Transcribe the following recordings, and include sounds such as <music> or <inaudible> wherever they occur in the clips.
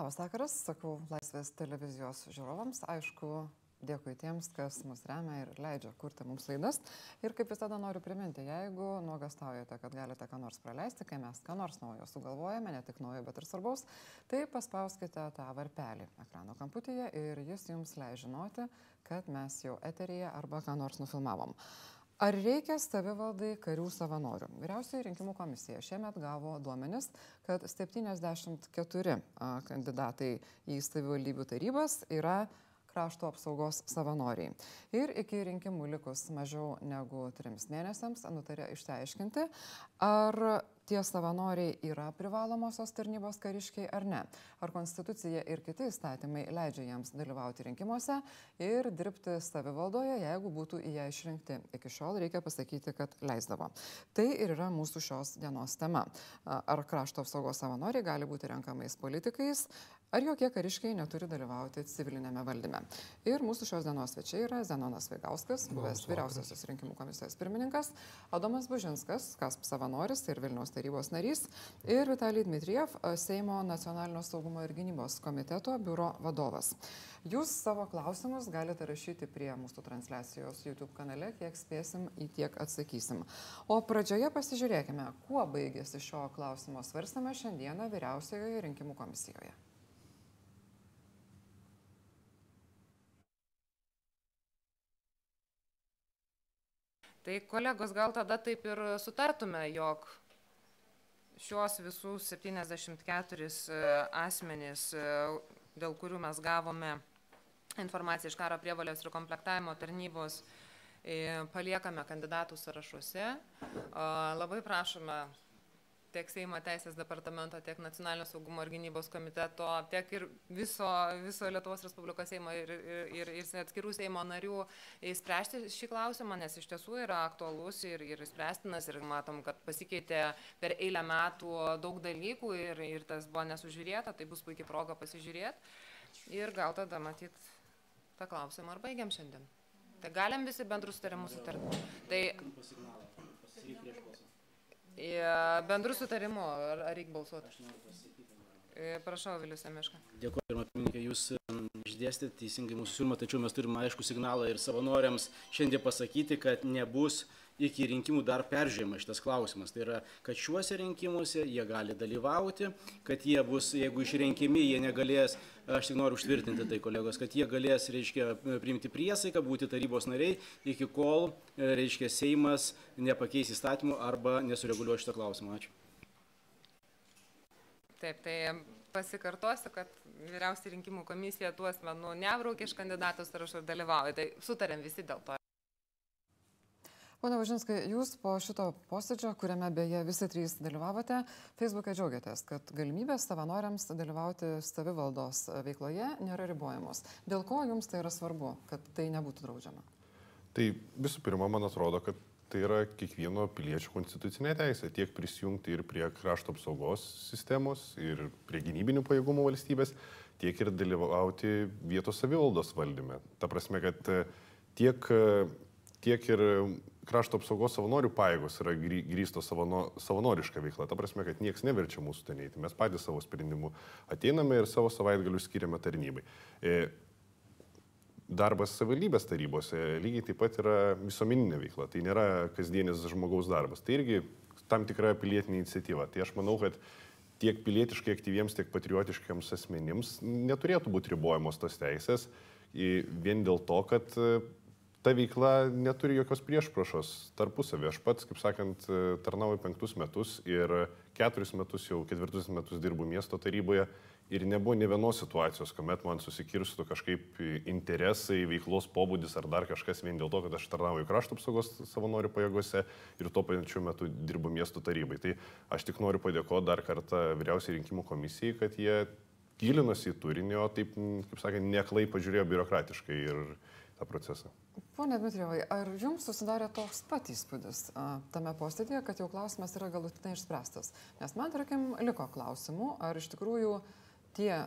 Labas vakaras, sakau Laisvės televizijos žiūrovams. Aišku, dėkui tiems, kas mus remia ir leidžia kurti mums laidas. Ir kaip visada noriu priminti, jeigu nuogastaujate, kad galite ką nors praleisti, kai mes ką nors naujo sugalvojame, ne tik naujo, bet ir svarbaus, tai paspauskite tą varpelį ekrano kamputyje ir jis jums leidžia žinoti, kad mes jau eteryje arba ką nors nufilmavom. Ar reikia savivaldai karių savanorių? Vyriausioji rinkimų komisija šiemet gavo duomenis, kad 74 kandidatai į savivaldybių tarybas yra krašto apsaugos savanoriai. Ir iki rinkimų likus mažiau negu trims mėnesiams nutarė išsiaiškinti, ar tie savanoriai yra privalomosios tarnybos kariškiai ar ne. Ar konstitucija ir kiti įstatymai leidžia jiems dalyvauti rinkimuose ir dirbti savivaldoje, jeigu būtų į ją išrinkti. Iki šiol reikia pasakyti, kad leisdavo. Tai ir yra mūsų šios dienos tema. Ar krašto apsaugos savanoriai gali būti renkamais politikais, ar jokie kariškiai neturi dalyvauti civilinėme valdyme. Ir mūsų šios dienos svečiai yra Zenonas Vaigauskas, buvęs vyriausiasis rinkimų komisijos pirmininkas, Adomas Bužinskas, kas savanoris ir Vilniaus tarybos narys ir Vitalij Dmitriev, Seimo nacionalinio saugumo ir gynybos komiteto biuro vadovas. Jūs savo klausimus galite rašyti prie mūsų transliacijos YouTube kanale, kiek spėsim į tiek atsakysim. O pradžioje pasižiūrėkime, kuo baigėsi šio klausimo svarstame šiandieną vyriausiojoje rinkimų komisijoje. Tai kolegos, gal tada taip ir sutartume, jog šios visus 74 e, asmenys, e, dėl kurių mes gavome informaciją iš karo prievalės ir komplektavimo tarnybos, e, paliekame kandidatų sąrašuose. Labai prašome tiek Seimo teisės departamento, tiek Nacionalinio saugumo ir gynybos komiteto, tiek ir viso, viso Lietuvos Respublikos Seimo ir, ir, ir, ir atskirų Seimo narių įspręsti šį klausimą, nes iš tiesų yra aktualus ir, ir spręstinas ir matom, kad pasikeitė per eilę metų daug dalykų ir, ir tas buvo nesužiūrėta, tai bus puikiai proga pasižiūrėti. Ir gal tada matyt tą klausimą ar baigiam šiandien. Tai galim visi bendrus tarimus sutarti. Tai... Bendrų sutarimų, ar, ar reikia balsuoti? Prašau, Vilius Semeška. Dėkuoju, pirmą pirmininkę, jūs išdėstėte teisingai mūsų siūlymą, tačiau mes turime aišku signalą ir savanoriams šiandien pasakyti, kad nebus iki rinkimų dar peržiūrima šitas klausimas. Tai yra, kad šiuose rinkimuose jie gali dalyvauti, kad jie bus, jeigu išrenkimi, jie negalės, aš tik noriu užtvirtinti tai kolegos, kad jie galės, reiškia, priimti priesaiką, būti tarybos nariai, iki kol, reiškia, Seimas nepakeis įstatymų arba nesureguliuos šitą klausimą. Ačiū. Taip, tai pasikartosiu, kad vyriausiai rinkimų komisija tuos menų nebraukė iš kandidatų sąrašų ir dalyvauja. Tai sutarėm visi dėl to. Pone Važinskai, jūs po šito posėdžio, kuriame beje visi trys dalyvavote, Facebook'e džiaugiatės, kad galimybės savanoriams dalyvauti savivaldos veikloje nėra ribojamos. Dėl ko jums tai yra svarbu, kad tai nebūtų draudžiama? Tai visų pirma, man atrodo, kad tai yra kiekvieno piliečio konstitucinė teisė tiek prisijungti ir prie krašto apsaugos sistemos, ir prie gynybinių pajėgumų valstybės, tiek ir dalyvauti vietos savivaldos valdyme. Ta prasme, kad tiek, tiek ir krašto apsaugos savanorių pajėgos yra grįstos savano, savanoriška veikla. Ta prasme, kad niekas neverčia mūsų ten eiti. Mes patys savo sprendimu ateiname ir savo savaitgalius skiriame tarnybai. E, darbas savivaldybės tarybose lygiai taip pat yra visuomeninė veikla. Tai nėra kasdienis žmogaus darbas. Tai irgi tam tikra pilietinė iniciatyva. Tai aš manau, kad tiek pilietiškai aktyviems, tiek patriotiškiams asmenims neturėtų būti ribojamos tos teisės vien dėl to, kad ta veikla neturi jokios priešprašos tarpusavį. Aš pats, kaip sakant, tarnauju penktus metus ir keturis metus, jau ketvirtus metus dirbu miesto taryboje ir nebuvo ne vienos situacijos, kuomet man susikirstų kažkaip interesai, veiklos pobūdis ar dar kažkas vien dėl to, kad aš tarnauju krašto apsaugos savanorių pajėgose ir tuo pačiu metu dirbu miesto tarybai. Tai aš tik noriu padėkoti dar kartą vyriausiai rinkimų komisijai, kad jie gilinosi į turinį, o taip, kaip sakė, neklai pažiūrėjo biurokratiškai ir tą procesą. Pone Dmitrijovai, ar jums susidarė toks pat įspūdis a, tame posėdėje, kad jau klausimas yra galutinai išspręstas? Nes man, tarkim, liko klausimų, ar iš tikrųjų tie a,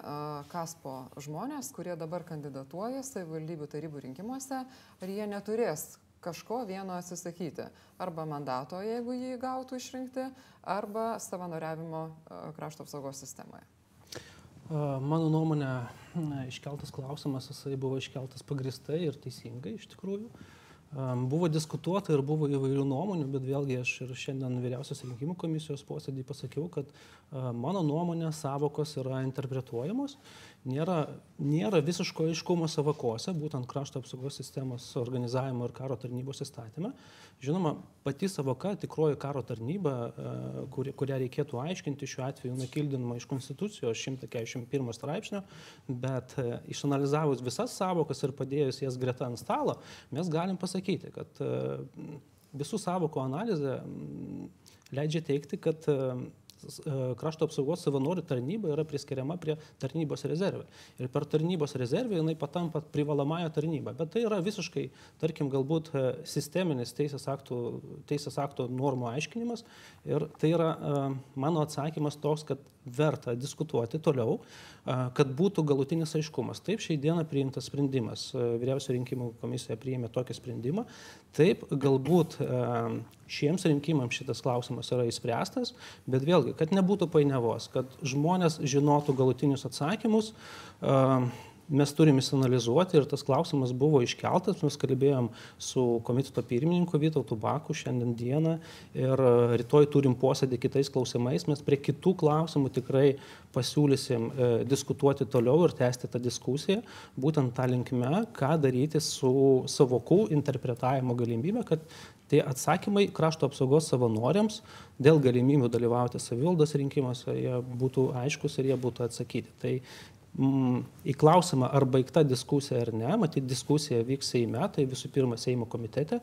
kaspo žmonės, kurie dabar kandidatuoja savivaldybių tarybų rinkimuose, ar jie neturės kažko vieno atsisakyti. Arba mandato, jeigu jį gautų išrinkti, arba savanoriavimo krašto apsaugos sistemoje. Mano nuomonė, iškeltas klausimas, jisai buvo iškeltas pagristai ir teisingai iš tikrųjų. Buvo diskutuota ir buvo įvairių nuomonių, bet vėlgi aš ir šiandien vyriausios rinkimų komisijos posėdį pasakiau, kad mano nuomonė savokos yra interpretuojamos nėra, nėra visiško aiškumo savakose, būtent krašto apsaugos sistemos organizavimo ir karo tarnybos įstatymė. Žinoma, pati savoka, tikroji karo tarnyba, e, kuri, kurią reikėtų aiškinti šiuo atveju, nakildinama iš Konstitucijos 141 straipsnio, bet e, išanalizavus visas savokas ir padėjus jas greta ant stalo, mes galim pasakyti, kad e, visų savokų analizė leidžia teikti, kad krašto apsaugos savanorių tarnyba yra priskiriama prie tarnybos rezervė. Ir per tarnybos rezervę jinai patampa privalomąją tarnybą. Bet tai yra visiškai, tarkim, galbūt e, sisteminis teisės aktų, teisės aktų normų aiškinimas. Ir tai yra e, mano atsakymas toks, kad verta diskutuoti toliau, kad būtų galutinis aiškumas. Taip, šiai dieną priimtas sprendimas. Vyriausio rinkimų komisija priėmė tokį sprendimą. Taip, galbūt šiems rinkimams šitas klausimas yra įspręstas, bet vėlgi, kad nebūtų painiavos, kad žmonės žinotų galutinius atsakymus, mes turim įsianalizuoti ir tas klausimas buvo iškeltas, mes kalbėjom su komiteto pirmininku Vytautu Baku šiandien dieną ir rytoj turim posėdį kitais klausimais, mes prie kitų klausimų tikrai pasiūlysim e, diskutuoti toliau ir tęsti tą diskusiją, būtent tą linkme, ką daryti su savokų interpretavimo galimybė, kad tie atsakymai krašto apsaugos savanoriams dėl galimybių dalyvauti savivaldos rinkimuose jie būtų aiškus ir jie būtų atsakyti. Tai į klausimą, ar baigta diskusija ar ne, matyt, diskusija vyks Seime, tai visų pirma Seimo komitete.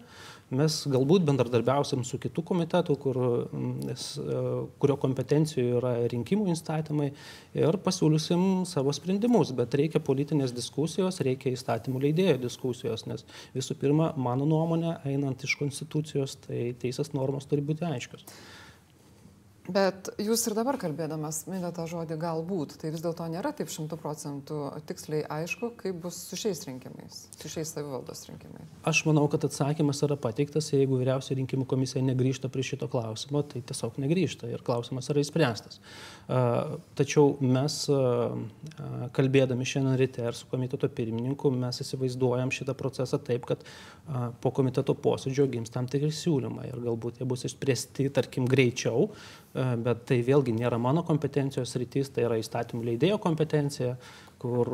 Mes galbūt bendradarbiausim su kitų komitetų, kur, mm, e, kurio kompetencijoje yra rinkimų įstatymai ir pasiūlysim savo sprendimus, bet reikia politinės diskusijos, reikia įstatymų leidėjo diskusijos, nes visų pirma, mano nuomonė, einant iš konstitucijos, tai teisės normos turi būti aiškios. Bet jūs ir dabar kalbėdamas minėte tą žodį galbūt, tai vis dėlto nėra taip šimtų procentų tiksliai aišku, kaip bus su šiais rinkimais, su šiais savivaldos rinkimais. Aš manau, kad atsakymas yra pateiktas, jeigu vyriausia rinkimų komisija negrįžta prie šito klausimo, tai tiesiog negrįžta ir klausimas yra įspręstas. Tačiau mes, kalbėdami šiandien ryte ir su komiteto pirmininku, mes įsivaizduojam šitą procesą taip, kad po komiteto posėdžio gims tam tikri siūlymai ir galbūt jie bus išspręsti, tarkim, greičiau, bet tai vėlgi nėra mano kompetencijos rytis, tai yra įstatymų leidėjo kompetencija, kur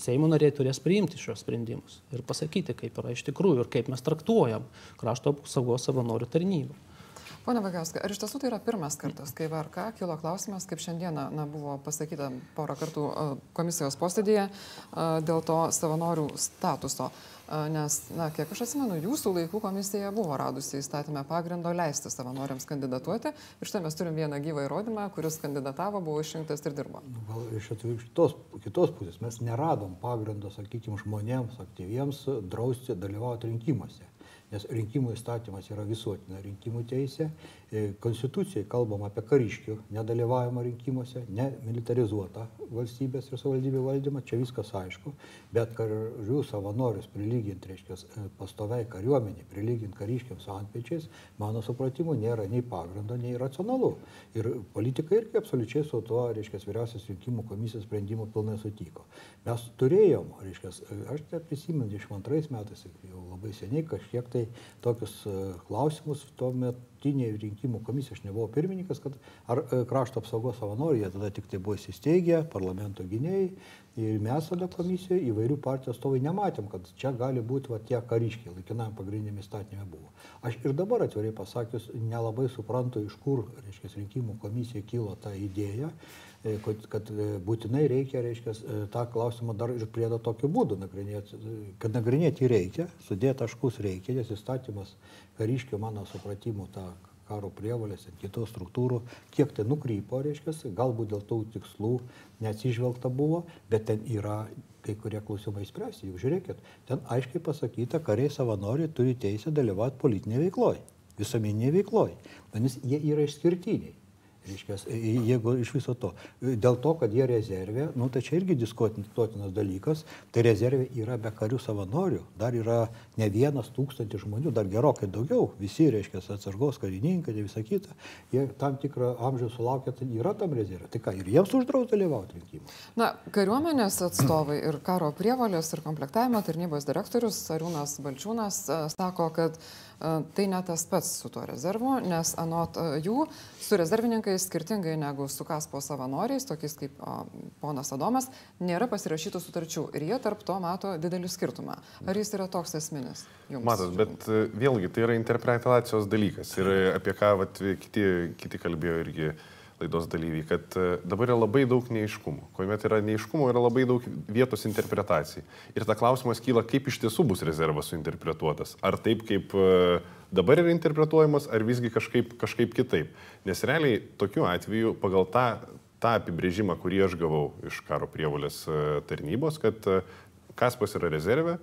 Seimo nariai turės priimti šios sprendimus ir pasakyti, kaip yra iš tikrųjų ir kaip mes traktuojam krašto apsaugos savanorių tarnybą. Pone Vagauskai, ar iš tiesų tai yra pirmas kartas, kai VRK kilo klausimas, kaip šiandieną na, buvo pasakyta porą kartų komisijos posėdėje dėl to savanorių statuso? Nes, na, kiek aš atsimenu, jūsų laikų komisija buvo radusi įstatymę pagrindo leisti savanoriams kandidatuoti. Ir štai mes turim vieną gyvą įrodymą, kuris kandidatavo, buvo išrinktas ir dirbo. Nu, gal iš kitos, kitos pusės. Mes neradom pagrindo, sakykime, žmonėms aktyviems drausti dalyvauti rinkimuose. Nes rinkimų įstatymas yra visuotina rinkimų teisė, konstitucijai kalbam apie kariškių nedalyvavimą rinkimuose, ne militarizuotą valstybės ir savivaldybių valdymą, čia viskas aišku, bet karių savanorius prilyginti, reiškia, e, pastoviai kariuomenį, prilyginti kariškiams antpečiais, mano supratimu, nėra nei pagrindo, nei racionalu. Ir politikai irgi absoliučiai su tuo, reiškia, vyriausias rinkimų komisijos sprendimu pilnai sutiko. Mes turėjom, reiškia, aš tai prisimenu 22 metais, jau labai seniai kažkiek tai tokius e, klausimus tuo metinėje rinkimų komisija, aš nebuvau pirmininkas, kad ar e, krašto apsaugos savanoriai, jie tada tik tai buvo įsisteigę, parlamento gynėjai ir mes tada komisijoje įvairių partijų atstovai nematėm, kad čia gali būti va, tie kariškiai, laikinam pagrindinėme įstatymė buvo. Aš ir dabar atvirai pasakius nelabai suprantu, iš kur, reiškia, rinkimų komisija kilo ta idėja kad, kad e, būtinai reikia, reiškia, e, tą klausimą dar ir priedo tokiu būdu nagrinėti. Kad nagrinėti reikia, sudėti taškus reikia, nes įstatymas kariškio mano supratimu tą karo prievalės ir kitų struktūrų, kiek tai nukrypo, reiškia, galbūt dėl tų tikslų neatsižvelgta buvo, bet ten yra kai kurie klausimai spręsti. Juk žiūrėkit, ten aiškiai pasakyta, kariai savanoriai turi teisę dalyvauti politinėje veikloje, visuomeninėje veikloje, nes jie yra išskirtiniai Reiškia, jeigu iš viso to. Dėl to, kad jie rezervė, nu, tai čia irgi diskutuotinas dalykas, tai rezervė yra be karių savanorių, dar yra ne vienas tūkstantis žmonių, dar gerokai daugiau, visi, reiškia, atsargos karininkai ir visa kita, jie tam tikrą amžių sulaukia, tai yra tam rezervė. Tai ką, ir jiems uždraus dalyvauti rinkimuose? Na, kariuomenės atstovai ir karo prievalės ir komplektavimo tarnybos direktorius Arūnas Balčiūnas e, sako, kad tai ne tas pats su tuo rezervu, nes anot jų su rezervininkais skirtingai negu su Kaspo savanoriais, tokiais kaip ponas Adomas, nėra pasirašytų sutarčių ir jie tarp to mato didelį skirtumą. Ar jis yra toks esminis? Jums? Matot, bet vėlgi tai yra interpretacijos dalykas ir apie ką vat, kiti, kiti kalbėjo irgi laidos dalyviai, kad e, dabar yra labai daug neiškumų. Kuomet yra neiškumų, yra labai daug vietos interpretacijai. Ir ta klausimas kyla, kaip iš tiesų bus rezervas suinterpretuotas. Ar taip, kaip e, dabar yra interpretuojamas, ar visgi kažkaip, kažkaip kitaip. Nes realiai tokiu atveju pagal tą, tą apibrėžimą, kurį aš gavau iš karo prievolės e, tarnybos, kad Kaspas yra rezervė,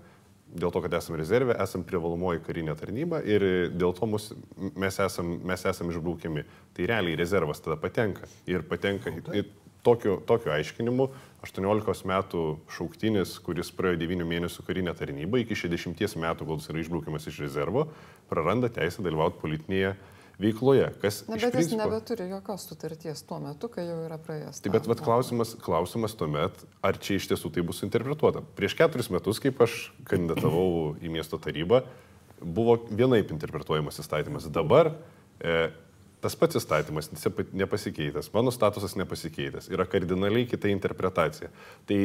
dėl to, kad esame rezervė, esame privalomoji karinė tarnyba ir dėl to mus, mes esame mes esam išbraukiami. Tai realiai rezervas tada patenka. Ir patenka į tokiu, tokiu aiškinimu 18 metų šauktinis, kuris praėjo 9 mėnesių karinę tarnybą, iki 60 metų, kol jis yra išbraukiamas iš rezervo, praranda teisę dalyvauti politinėje veikloje. Kas, Na, bet jis principo, nebeturi jokios sutarties tuo metu, kai jau yra praėjęs. Taip, bet vat, klausimas, klausimas tuomet, ar čia iš tiesų tai bus interpretuota. Prieš keturis metus, kaip aš kandidatavau į miesto tarybą, buvo vienaip interpretuojamas įstatymas. Dabar e, tas pats įstatymas nepasikeitęs, mano statusas nepasikeitęs, yra kardinaliai kita interpretacija. Tai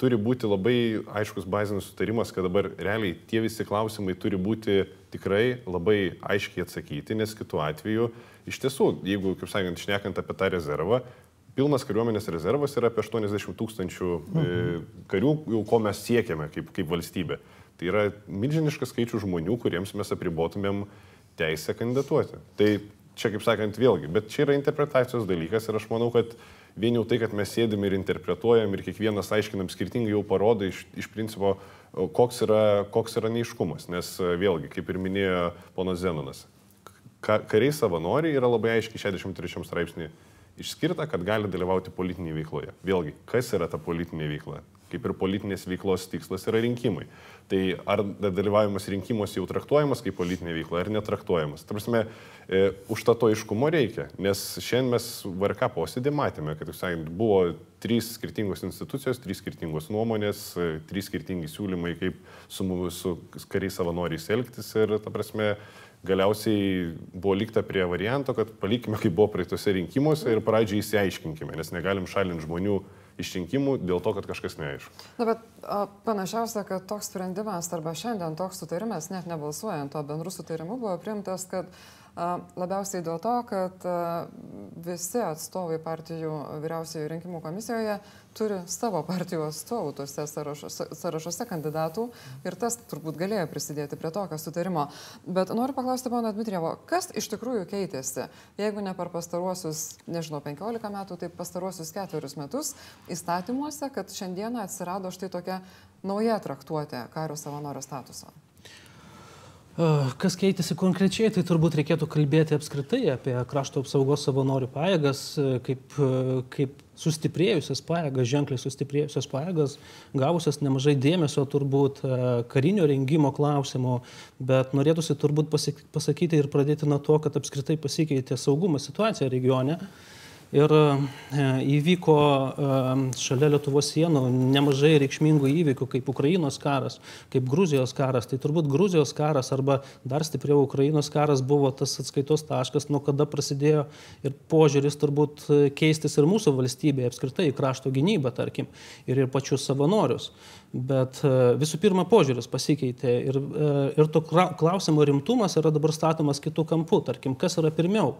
turi būti labai aiškus bazinis sutarimas, kad dabar realiai tie visi klausimai turi būti tikrai labai aiškiai atsakyti, nes kitu atveju iš tiesų, jeigu, kaip sakant, šnekant apie tą rezervą, pilnas kariuomenės rezervas yra apie 80 tūkstančių mhm. karių, jau ko mes siekiame kaip, kaip valstybė. Tai yra milžiniškas skaičius žmonių, kuriems mes apribotumėm teisę kandidatuoti. Tai čia, kaip sakant, vėlgi, bet čia yra interpretacijos dalykas ir aš manau, kad uh, vien jau tai, kad mes sėdim ir interpretuojam ir kiekvienas aiškinam skirtingai, jau parodo iš, iš principo, koks yra, koks yra neiškumas. Nes e, vėlgi, kaip ir minėjo ponas Zenonas, ka, kariai savanoriai yra labai aiškiai 63 straipsnį išskirta, kad gali dalyvauti politinėje veikloje. Vėlgi, kas yra ta politinė veikla? Kaip ir politinės veiklos tikslas yra rinkimai. Tai ar dalyvavimas rinkimuose jau traktuojamas kaip politinė veikla, ar netraktuojamas. Tarsi, e, užtato aiškumo reikia, nes šiandien mes VRK posėdį matėme, kad, sakant, buvo trys skirtingos institucijos, trys skirtingos nuomonės, e, trys skirtingi siūlymai, kaip su, su kariais savanoriais elgtis ir, ta prasme, galiausiai buvo likta prie varianto, kad palikime, kaip buvo praeitose rinkimuose ir pradžiai įsiaiškinkime, nes negalim šalinti žmonių išrinkimų dėl to, kad kažkas neaišku. Na, bet a, panašiausia, kad toks sprendimas arba šiandien toks sutarimas, net nebalsuojant, to bendrų sutarimų buvo priimtas, kad Labiausiai dėl to, kad visi atstovai partijų vyriausiojo rinkimų komisijoje turi savo partijų atstovų tuose sąrašuose, sąrašuose kandidatų ir tas turbūt galėjo prisidėti prie tokio sutarimo. Bet noriu paklausti pono Dmitrievo, kas iš tikrųjų keitėsi, jeigu ne per pastaruosius, nežinau, 15 metų, tai pastaruosius ketverius metus įstatymuose, kad šiandieną atsirado štai tokia nauja traktuotė kario savanorio statuso? Kas keitėsi konkrečiai, tai turbūt reikėtų kalbėti apskritai apie krašto apsaugos savanorių pajėgas, kaip, kaip sustiprėjusias pajėgas, ženkliai sustiprėjusias pajėgas, gavusias nemažai dėmesio turbūt karinio rengimo klausimų, bet norėtųsi turbūt pasakyti ir pradėti nuo to, kad apskritai pasikeitė saugumo situacija regione. Ir e, įvyko e, šalia Lietuvos sienų nemažai reikšmingų įvykių, kaip Ukrainos karas, kaip Gruzijos karas. Tai turbūt Gruzijos karas arba dar stipriau Ukrainos karas buvo tas atskaitos taškas, nuo kada prasidėjo ir požiūris turbūt keistis ir mūsų valstybėje, apskritai į krašto gynybą, tarkim, ir ir pačius savanorius. Bet e, visų pirma, požiūris pasikeitė ir, e, ir to klausimo rimtumas yra dabar statomas kitų kampų. Tarkim, kas yra pirmiau?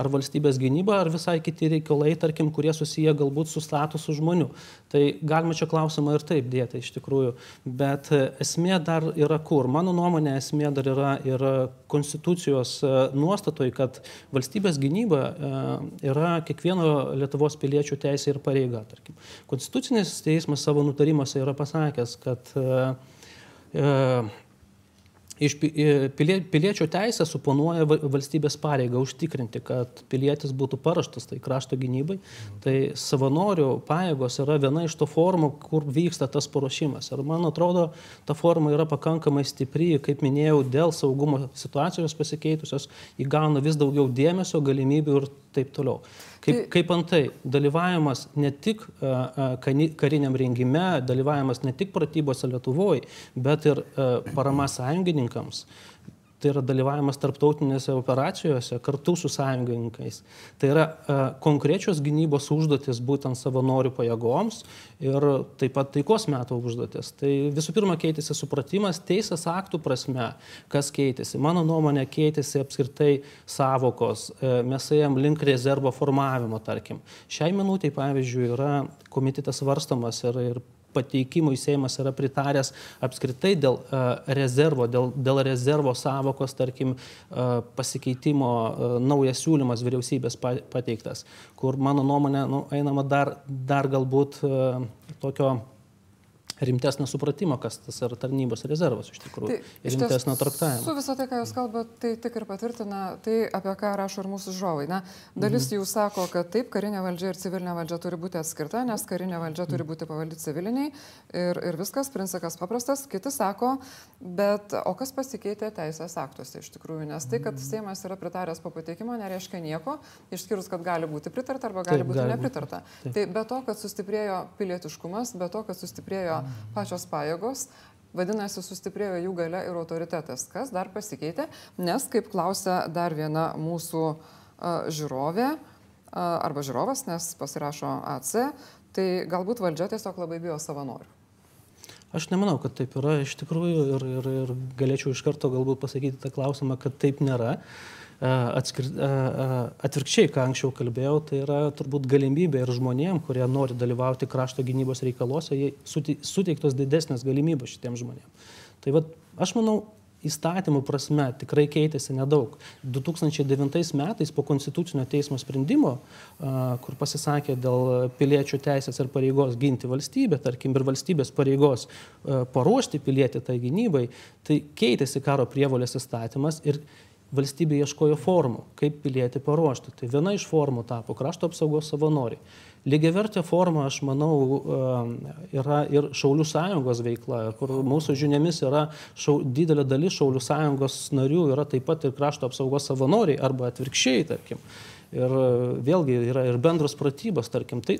Ar valstybės gynyba, ar visai kiti reikalai, tarkim, kurie susiję galbūt su statusu žmonių. Tai galima čia klausimą ir taip dėti iš tikrųjų. Bet e, esmė dar yra kur? Mano nuomonė, esmė dar yra ir konstitucijos nuostatoj, kad valstybės gynyba yra kiekvieno Lietuvos piliečių teisė ir pareiga. Tarkim. Konstitucinis teismas savo nutarimuose yra pasakęs, pasakęs, kad e, e, iš pilie, piliečio teisė suponuoja valstybės pareigą užtikrinti, kad pilietis būtų paraštas tai krašto gynybai. Tai savanorių pajėgos yra viena iš to formų, kur vyksta tas paruošimas. Ir man atrodo, ta forma yra pakankamai stipri, kaip minėjau, dėl saugumo situacijos pasikeitusios, įgauna vis daugiau dėmesio, galimybių ir taip toliau. Kaip, tai- kaip antai, dalyvavimas ne tik kariniam rengime, dalyvavimas ne tik pratybose Lietuvoje, bet ir parama sąjungininkams tai yra dalyvavimas tarptautinėse operacijose kartu su sąjungininkais. Tai yra e, konkrečios gynybos užduotis būtent savanorių pajėgoms ir taip pat taikos metų užduotis. Tai visų pirma keitėsi supratimas teisės aktų prasme, kas keitėsi. Mano nuomonė keitėsi apskritai savokos, e, mes ėjom link rezervo formavimo, tarkim. Šiai minutiai, pavyzdžiui, yra komitetas svarstamas ir, ir pateikimui Seimas yra pritaręs apskritai dėl uh, rezervo, dėl, dėl rezervo savokos, tarkim, uh, pasikeitimo uh, naujas siūlymas vyriausybės pateiktas, kur mano nuomonė nu, einama dar, dar galbūt tokio rimtesnio supratimo, kas tas yra tarnybos rezervas iš tikrųjų. Tai, ir rimtesnio traktavimo. Su visą tai, ką jūs kalbate, tai tik ir patvirtina tai, apie ką rašo ir mūsų žiūrovai. Na, dalis mhm. jų sako, kad taip, karinė valdžia ir civilinė valdžia turi būti atskirta, nes karinė valdžia turi būti pavaldi civiliniai ir, ir viskas, principas paprastas. Kiti sako, bet o kas pasikeitė teisės aktuose iš tikrųjų, nes tai, kad mhm. Seimas yra pritaręs po pateikimo, nereiškia nieko, išskyrus, kad gali būti pritarta arba gali taip, būti gali nepritarta. Būti. Tai be to, kad sustiprėjo pilietiškumas, be to, kad sustiprėjo pačios pajėgos, vadinasi, sustiprėjo jų gale ir autoritetas. Kas dar pasikeitė? Nes, kaip klausia dar viena mūsų žiūrovė, arba žiūrovas, nes pasirašo AC, tai galbūt valdžia tiesiog labai bijo savanorių. Aš nemanau, kad taip yra iš tikrųjų ir, ir, ir galėčiau iš karto galbūt pasakyti tą klausimą, kad taip nėra. Uh, atskir, atvirkščiai, ką anksčiau kalbėjau, tai yra turbūt galimybė ir žmonėm, kurie nori dalyvauti krašto gynybos reikaluose, suteiktos didesnės galimybės šitiems žmonėms. Tai va, aš manau, įstatymų prasme tikrai keitėsi nedaug. 2009 metais po Konstitucinio teismo sprendimo, kur pasisakė dėl piliečių teisės ir pareigos ginti valstybę, tarkim, ir valstybės pareigos paruošti pilietį tai gynybai, tai keitėsi karo prievolės įstatymas ir valstybė ieškojo formų, kaip pilietį paruošti. Tai viena iš formų tapo krašto apsaugos savanoriai. Lygiavertė forma, aš manau, yra ir Šaulių sąjungos veikla, kur mūsų žiniomis yra šau, didelė dalis Šaulių sąjungos narių yra taip pat ir krašto apsaugos savanoriai arba atvirkščiai, tarkim. Ir vėlgi yra ir bendros pratybos, tarkim. Tai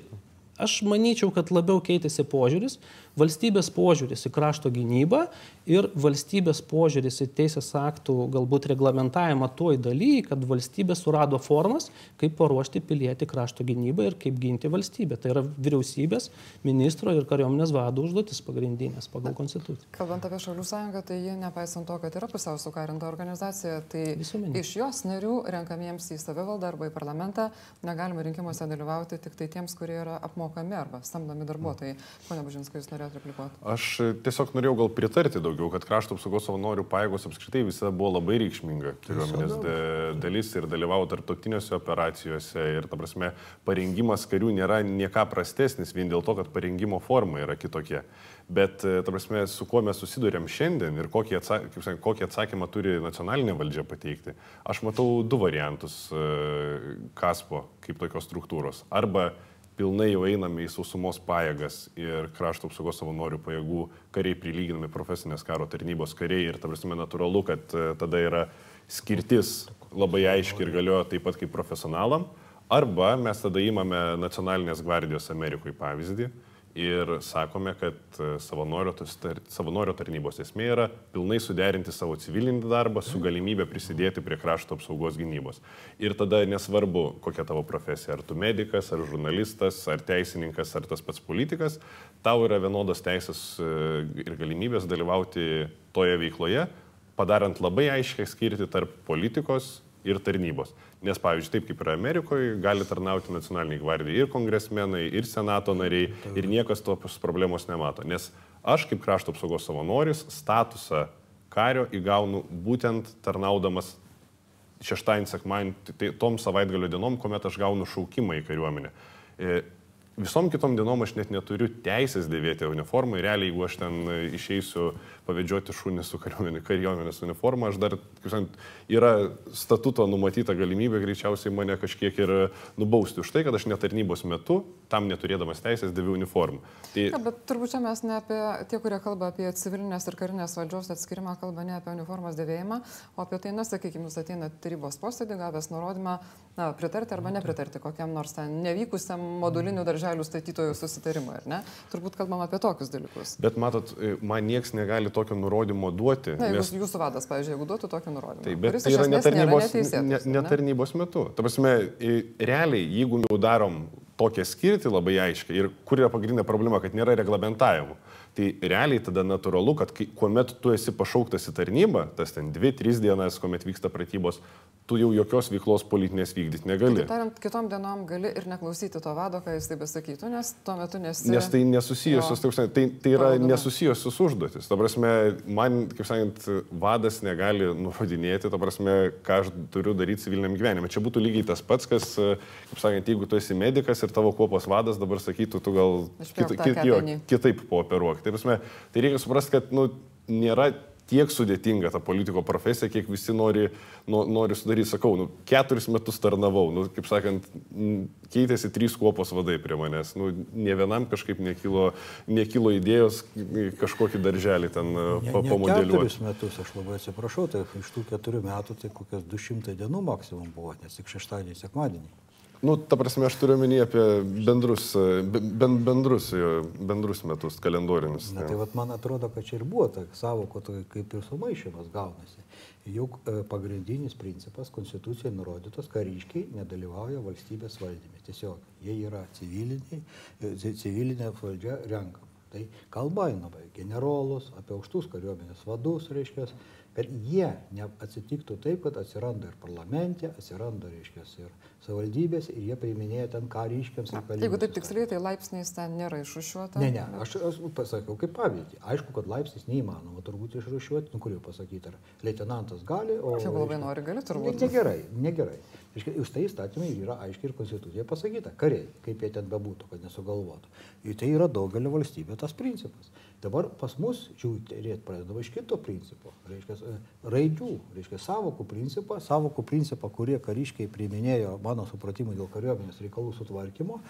aš manyčiau, kad labiau keitėsi požiūris, valstybės požiūris į krašto gynybą ir valstybės požiūris į teisės aktų galbūt reglamentavimą toj daly, kad valstybė surado formas, kaip paruošti pilietį krašto gynybai ir kaip ginti valstybę. Tai yra vyriausybės, ministro ir kariuomenės vado užduotis pagrindinės pagal konstituciją. Kalbant apie Šalių sąjungą, tai ji, nepaisant to, kad yra pusiau sukarinta organizacija, tai Visuomenė. iš jos narių renkamiems į savivaldą arba į parlamentą negalima rinkimuose dalyvauti tik tai tiems, kurie yra apmokami arba samdomi darbuotojai. Pone Bužinskai, jūs norėjote norėjot replikuoti? Aš tiesiog norėjau gal pritarti daugiau, kad krašto apsaugos savanorių pajėgos apskritai visada buvo labai reikšminga kariuomenės dalis ir dalyvavo tarptautiniuose operacijose ir, ta prasme, parengimas karių nėra nieka prastesnis vien dėl to, kad parengimo forma yra kitokia. Bet, ta prasme, su kuo mes susidurėm šiandien ir kokį, atsa sakė, kokį atsakymą turi nacionalinė valdžia pateikti, aš matau du variantus KASPO kaip tokios struktūros. Arba pilnai jau einame į sausumos pajėgas ir krašto apsaugos savanorių pajėgų kariai prilyginami profesinės karo tarnybos kariai ir ta prasme natūralu, kad e, tada yra skirtis labai aiškiai ir galioja taip pat kaip profesionalam. Arba mes tada įmame nacionalinės gvardijos Amerikoje pavyzdį ir sakome, kad e, savanorio, savanorio tarnybos esmė yra pilnai suderinti savo civilinį darbą su galimybė prisidėti prie krašto apsaugos gynybos. Ir tada nesvarbu, kokia tavo profesija, ar tu medicas, ar žurnalistas, ar teisininkas, ar tas pats politikas, tau yra vienodos teisės e, ir galimybės dalyvauti toje veikloje, padarant labai aiškiai skirti tarp politikos ir tarnybos. Nes, pavyzdžiui, taip kaip yra Amerikoje, gali tarnauti nacionaliniai gvardijai ir kongresmenai, ir senato nariai, ir niekas tos problemos nemato. Nes aš kaip krašto apsaugos savanoris statusą kario įgaunu būtent tarnaudamas šeštąjį sekmadienį, tai tom savaitgalio dienom, kuomet aš gaunu šaukimą į kariuomenę. E, visom kitom dienom aš net neturiu teisės dėvėti uniformą ir realiai, jeigu aš ten išeisiu pavedžioti šunį su kariuomenės uniforma, aš dar, kaip sakant, yra statuto numatyta galimybė greičiausiai mane kažkiek ir nubausti už tai, kad aš netarnybos metu, tam neturėdamas teisės, dėviu uniformą. Tai... Ja, bet turbūt čia mes ne apie tie, kurie kalba apie civilinės ir karinės valdžios atskirimą, kalba ne apie uniformos dėvėjimą, o apie tai, na, sakykime, jūs ateina tarybos posėdį, gavęs nurodymą, na, pritarti arba nepritarti kokiam nors ten nevykusiam modulinių darželių statytojų susitarimui, ar ne? Turbūt kalbam apie tokius dalykus. Bet matot, man nieks negali tokio nurodymo duoti. Na, nes... Jūsų vadas, pavyzdžiui, jeigu duotų tokį nurodymą. Taip, bet tai yra netarnybos, ne, netarnybos metu. Ta prasme, realiai, jeigu jau darom tokią skirtį labai aiškiai ir kur yra pagrindinė problema, kad nėra reglamentavimo. Tai realiai tada natūralu, kad kai, kuomet tu esi pašauktas į tarnybą, tas ten 2-3 dienas, kuomet vyksta pratybos, tu jau jokios veiklos politinės vykdyti negali. Tai tariant, kitom dienom gali ir neklausyti to vado, ką jis tai besakytų, nes tuo metu nesi. Nes tai nesusijusios, jo, tai, tai yra nesusijusios užduotis. Ta prasme, man, kaip sakant, vadas negali nurodinėti, ta prasme, ką aš turiu daryti civiliniam gyvenimui. Čia būtų lygiai tas pats, kas, kaip sakant, jeigu tu esi medikas ir tavo kuopos vadas dabar sakytų, tu gal kit, kit, jo, kitaip pooperuok. Tai, prasme, tai reikia suprasti, kad nu, nėra tiek sudėtinga ta politiko profesija, kiek visi nori, no, nori sudaryti. Sakau, nu, keturis metus tarnavau, nu, kaip sakant, keitėsi trys kuopos vadai prie manęs. Nu, ne vienam kažkaip nekilo, nekilo idėjos kažkokį darželį ten ne, pamodeliuoti. Keturis metus, aš labai atsiprašau, tai iš tų keturių metų tai kokias 200 dienų maksimum buvo, nes tik šeštadienį, sekmadienį. Nu, ta prasme, aš turiu omeny apie bendrus, ben, bendrus, bendrus metus, kalendorinius. Na, tai vat, man atrodo, kad čia ir buvo ta savoko, kaip ir sumaišymas gaunasi. Juk e, pagrindinis principas konstitucijoje nurodytas, kariškiai nedalyvauja valstybės valdyme. Tiesiog jie yra civiliniai, e, civilinė valdžia renkama. Tai kalba eina apie generolus, apie aukštus kariuomenės vadus, reiškia, kad jie neatsitiktų taip, kad atsiranda ir parlamente, atsiranda, reiškia, ir savivaldybės ir jie priiminėja ten kariškiams. Jeigu taip tiksliai, tai laipsniais ten nėra išrušiuota. Ne, ne, aš, aš pasakiau kaip pavyzdį. Aišku, kad laipsnis neįmanoma turbūt išrušiuoti, nu kur jau pasakyti, ar leitenantas gali, o... Čia labai nori, gali turbūt. Negerai, negerai. Už tai įstatymai yra aiškiai ir konstitucija pasakyta, kariai, kaip jie ten bebūtų, kad nesugalvotų. Ir tai yra daugelio valstybė tas principas. Dabar pas mus žiūrėti pradedama iš kito principo, reiškia, e, raidžių, reiškia, savokų principą, savokų principą, kurie kariškiai priiminėjo, mano supratimu, dėl kariuomenės reikalų sutvarkymo,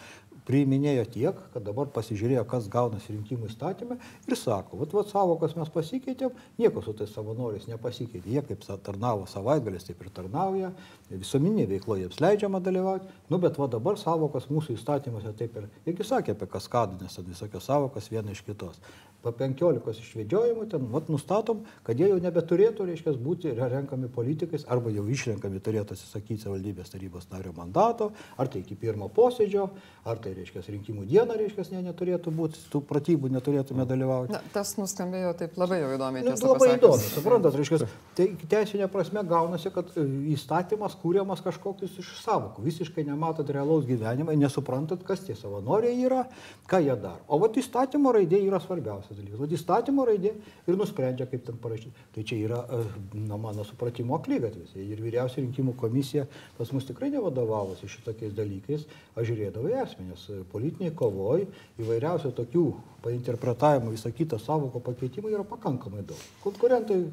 priiminėjo tiek, kad dabar pasižiūrėjo, kas gaunasi rinkimų įstatymę ir sako, vat, vat savokas mes pasikeitėm, nieko su tais savanoriais nepasikeitė, jie kaip tarnavo savaitgalis, taip ir tarnauja, visuomeninė veikloje jiems leidžiama dalyvauti, nu bet va dabar savokas mūsų įstatymuose taip ir, irgi sakė apie kaskadinės, visokios savokas viena iš kitos. Po 15 išvedžiojimų ten, vat, nustatom, kad jie jau nebeturėtų, reiškia, būti renkami politikais arba jau išrenkami turėtų atsisakyti savivaldybės tarybos nario mandato, ar tai iki pirmo posėdžio, ar tai, reiškia, rinkimų dieną, reiškia, ne, neturėtų būti, tų pratybų neturėtume dalyvauti. Na, tas nuskambėjo taip labai jau įdomiai. Nu, labai įdomu, suprantat, reiškia, tai teisinė prasme gaunasi, kad e, įstatymas kūriamas kažkokius iš savokų, visiškai nematot realaus gyvenimo, nesuprantat, kas tie savanoriai yra, ką jie daro. O vat įstatymo raidė yra svarbiausia svarbiausias dalykas. Vat įstatymo raidė ir nusprendžia, kaip ten parašyti. Tai čia yra, e, na, mano supratimo aklygatvis. Ir vyriausia rinkimų komisija pas mus tikrai nevadovavosi šitokiais dalykais, aš žiūrėdavau į esmenės. Politiniai kovoj įvairiausių tokių painterpretavimų, visą kitą savoko pakeitimų yra pakankamai daug. Konkurentai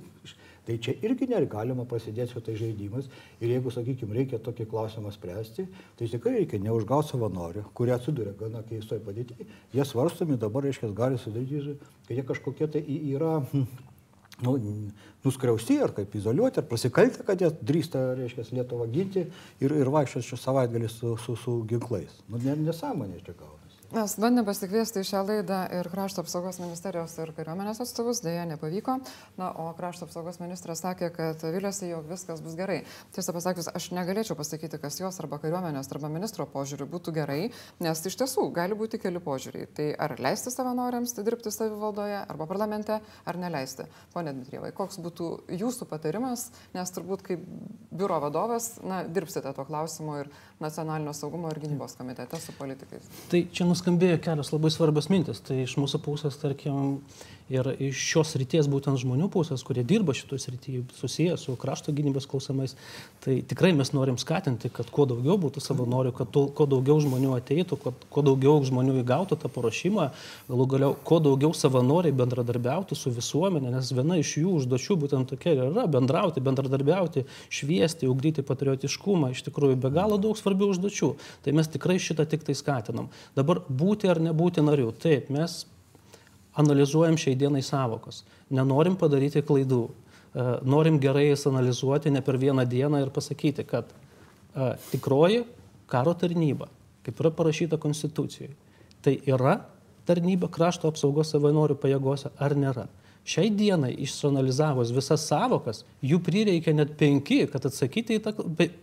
Tai čia irgi negalima prasidėti su tai žaidimas ir jeigu, sakykime, reikia tokį klausimą spręsti, tai tikrai reikia neužgauti savanorių, kurie atsiduria gana keistoje padėtyje. Jie svarstomi dabar, reiškia, gali sudaryti, kad jie kažkokie tai yra nu, nuskriausti ar kaip izoliuoti, ar prasikalti, kad jie drįsta, reiškia, Lietuvą ginti ir, ir vaikščios čia savaitgalį su, su, su ginklais. Nu, nesąmonė čia gauna. Mes bandėme pasikviesti į šią laidą ir krašto apsaugos ministerijos ir kariuomenės atstovus, dėja nepavyko. Na, o krašto apsaugos ministras sakė, kad viliasi, jog viskas bus gerai. Tiesą pasakius, aš negalėčiau pasakyti, kas jos arba kariuomenės arba ministro požiūriu būtų gerai, nes iš tiesų gali būti keli požiūriai. Tai ar leisti savanoriams dirbti savivaldoje arba parlamente, ar neleisti. Pone Dmitrievai, koks būtų jūsų patarimas, nes turbūt kaip biuro vadovas, na, dirbsite tuo klausimu ir nacionalinio saugumo ir gynybos komitete su politikais. Tai čia nuskambėjo kelios labai svarbios mintis. Tai iš mūsų pusės, tarkim, Ir iš šios ryties būtent žmonių pusės, kurie dirba šitoje srityje, susiję su krašto gynybos klausimais, tai tikrai mes norim skatinti, kad kuo daugiau būtų savanorių, kad to, kuo daugiau žmonių ateitų, kad kuo daugiau žmonių įgautų tą paruošimą, galų galiau, kuo daugiau savanoriai bendradarbiautų su visuomenė, nes viena iš jų užduočių būtent tokia ir yra - bendrauti, bendradarbiauti, šviesti, ugdyti patriotiškumą, iš tikrųjų be galo daug svarbių užduočių. Tai mes tikrai šitą tik tai skatinam. Dabar būti ar nebūti nariu. Taip, mes analizuojam šiai dienai savokas. Nenorim padaryti klaidų. E, norim gerai jas analizuoti ne per vieną dieną ir pasakyti, kad e, tikroji karo tarnyba, kaip yra parašyta Konstitucijoje, tai yra tarnyba krašto apsaugos savanorių pajėgose ar nėra. Šiai dienai išsianalizavus visas savokas, jų prireikia net penki, kad atsakyti į tą,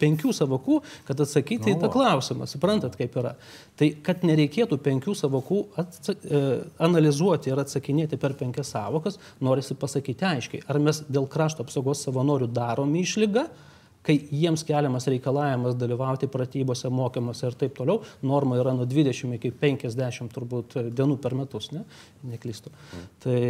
penkių savokų, kad atsakyti no. į tą klausimą. Suprantat, kaip yra. Tai kad nereikėtų penkių savokų atsak, e, analizuoti ir atsakinėti per penkias savokas, norisi pasakyti aiškiai, ar mes dėl krašto apsaugos savanorių daromi išlygą, kai jiems keliamas reikalavimas dalyvauti pratybose, mokymuose ir taip toliau, norma yra nuo 20 iki 50 turbūt dienų per metus, ne? neklystu. Mm. Tai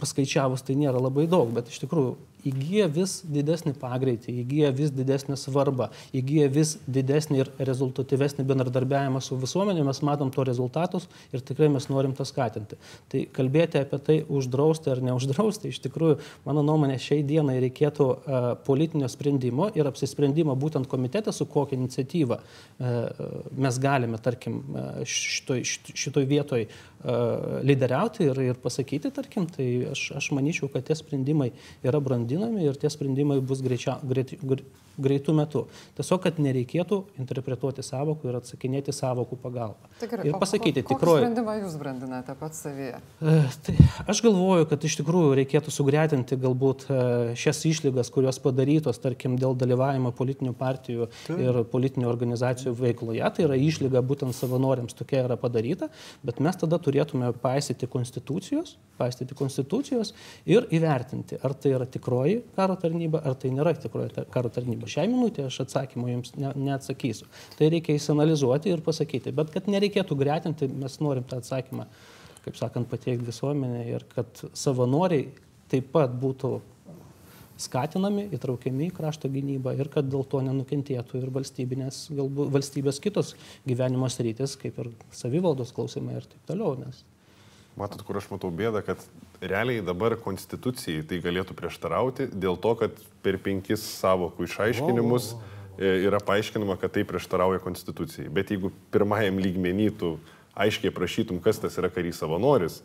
paskaičiavus tai nėra labai daug, bet iš tikrųjų įgyja vis didesnį pagreitį, įgyja vis didesnį svarbą, įgyja vis didesnį ir rezultatyvesnį bendradarbiavimą su visuomenė, mes matom to rezultatus ir tikrai mes norim tą skatinti. Tai kalbėti apie tai uždrausti ar neuždrausti, iš tikrųjų, mano nuomonė, šiai dienai reikėtų uh, politinio sprendimo ir apsisprendimo būtent komitete, su kokia iniciatyva uh, mes galime, tarkim, uh, šitoj, šitoj vietoj lyderiauti ir, ir pasakyti, tarkim, tai aš, aš manyčiau, kad tie sprendimai yra brandinami vadinami ir tie sprendimai bus greičia, greit, greitų metų. Tiesiog, kad nereikėtų interpretuoti savokų ir atsakinėti savokų pagalbą. Tai gerai, ir pasakyti tikroji. Kokį sprendimą jūs brandinate pats savyje? E, tai aš galvoju, kad iš tikrųjų reikėtų sugretinti galbūt e, šias išlygas, kurios padarytos, tarkim, dėl dalyvavimo politinių partijų tai. ir politinių organizacijų veikloje. Tai yra išlyga būtent savanoriams tokia yra padaryta, bet mes tada turėtume paisyti konstitucijos, paisyti konstitucijos ir įvertinti, ar tai yra tikroji karo tarnyba, ar tai nėra tikroji karo tarnyba šiai minutė aš atsakymo jums ne, neatsakysiu. Tai reikia įsianalizuoti ir pasakyti. Bet kad nereikėtų gretinti, mes norim tą atsakymą, kaip sakant, pateikti visuomenė ir kad savanoriai taip pat būtų skatinami, įtraukiami į krašto gynybą ir kad dėl to nenukentėtų ir valstybinės, galbūt valstybės kitos gyvenimo sritis, kaip ir savivaldos klausimai ir taip toliau. Nes Matot, kur aš matau bėdą, kad realiai dabar konstitucijai tai galėtų prieštarauti dėl to, kad per penkis savokų išaiškinimus o, o, o. yra paaiškinama, kad tai prieštarauja konstitucijai. Bet jeigu pirmajam lygmenį tu aiškiai prašytum, kas tas yra karys savanoris,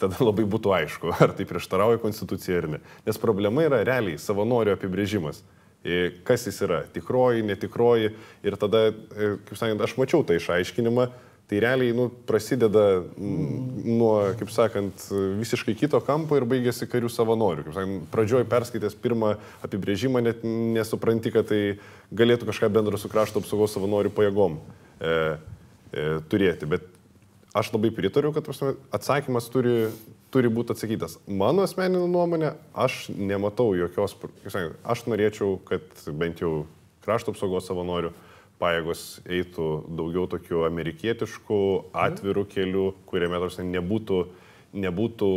tada <laughs> labai būtų aišku, ar tai prieštarauja konstitucijai ar ne. Nes problema yra realiai savanorio apibrėžimas. E, kas jis yra - tikroji, netikroji. Ir tada, e, kaip sakant, aš mačiau tą išaiškinimą, Tai realiai nu, prasideda nuo, kaip sakant, visiškai kito kampo ir baigėsi karių savanorių. Kaip sakant, pradžioj perskaitęs pirmą apibrėžimą net nesupranti, kad tai galėtų kažką bendro su krašto apsaugos savanorių pajėgom e, e, turėti. Bet aš labai pritariu, kad prasme, atsakymas turi, turi būti atsakytas. Mano asmeninė nuomonė, aš nematau jokios, sakant, aš norėčiau, kad bent jau krašto apsaugos savanorių pajėgos eitų daugiau tokių amerikietiškų, atvirų kelių, kuriame tarsi nebūtų, nebūtų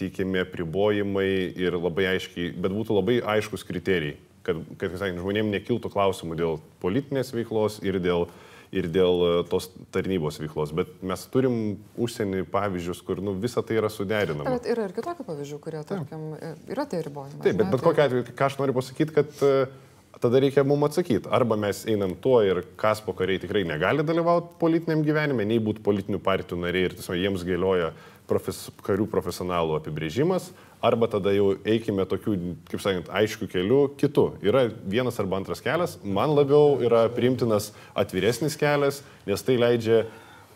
teikiami apribojimai ir labai aiškiai, bet būtų labai aiškus kriterijai, kad, kad sakant, žmonėms nekiltų klausimų dėl politinės veiklos ir dėl, ir dėl e, tos tarnybos veiklos. Bet mes turim užsienį pavyzdžius, kur nu, visa tai yra suderinama. Bet yra ir kitokių pavyzdžių, kurie, tarkim, yra tie ribojimai. Taip, bet, bet kokiu atveju, ką aš noriu pasakyti, kad uh, tada reikia mums atsakyti. Arba mes einam tuo ir Kaspo kariai tikrai negali dalyvauti politiniam gyvenime, nei būti politinių partijų nariai ir tiesiog jiems galioja profes, karių profesionalų apibrėžimas, arba tada jau eikime tokių, kaip sakant, aiškių kelių kitų. Yra vienas arba antras kelias, man labiau yra priimtinas atviresnis kelias, nes tai leidžia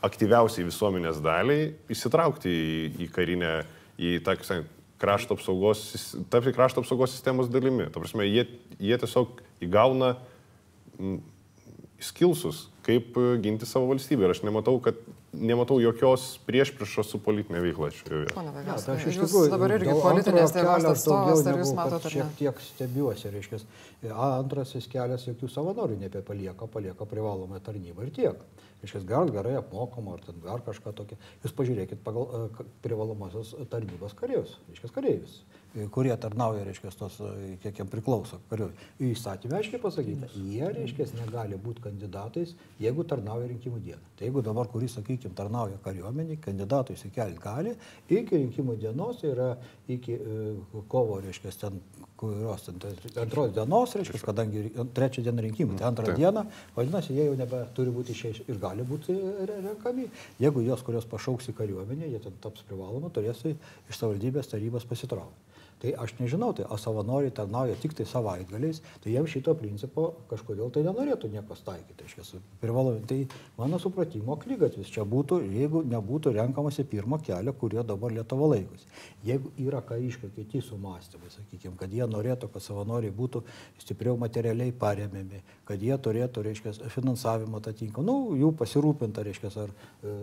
aktyviausiai visuomenės daliai įsitraukti į, į karinę, į tą, kaip sakant, krašto apsaugos, tapti krašto apsaugos sistemos dalimi. Ta prasme, jie, jie tiesiog įgauna skilsus, kaip e, ginti savo valstybę. Ir aš nematau, kad nematau jokios priešpriešos su politinė veikla šioje. Pone Ne, Vaigas, tai aš iš tikrųjų dabar irgi politinės antrojo tėvos kelio aš atstovas, ar jūs matote? Šiek tiek stebiuosi, reiškia, antrasis kelias jokių savanorių nebepalieka, palieka privalomą tarnybą ir tiek. Reiškia, gal gerai apmokama, ar ten dar kažką tokio. Jūs pažiūrėkit pagal e, privalomosios tarnybos karius, reiškia, kareivius, e, kurie tarnauja, reiškia, tos, e, kiek jiems priklauso kariui. Įstatymė aiškiai pasakyta, jie, reiškia, negali būti kandidatais, jeigu tarnauja rinkimų dieną. Tai jeigu dabar, kuris, sakykime, tarnauja kariuomenį, kandidatų įsikelti gali, iki rinkimų dienos tai yra iki kovo, reiškia, ten kurios antros dienos, reiškia, kadangi trečią dieną rinkimų, tai antrą Taip. dieną, vadinasi, jie jau nebeturi būti išėjęs ir gali būti re- renkami. Jeigu jos, kurios pašauks į kariuomenę, jie ten taps privaloma, turės iš savivaldybės tarybos pasitraukti. Tai aš nežinau, tai o savanoriai tarnauja tik tai savaitgaliais, tai jiems šito principo kažkodėl tai nenorėtų niekas taikyti. Reiškia, privalom, tai mano supratimo klygatvis čia būtų, jeigu nebūtų renkamasi pirmo kelio, kurio dabar Lietuva laikosi. Jeigu yra kariškio kiti sumastymai, sakykime, kad jie norėtų, kad savanoriai būtų stipriau materialiai paremiami, kad jie turėtų, reiškia, finansavimą atitinkamą, nu, jų pasirūpinta, reiškia, ar e,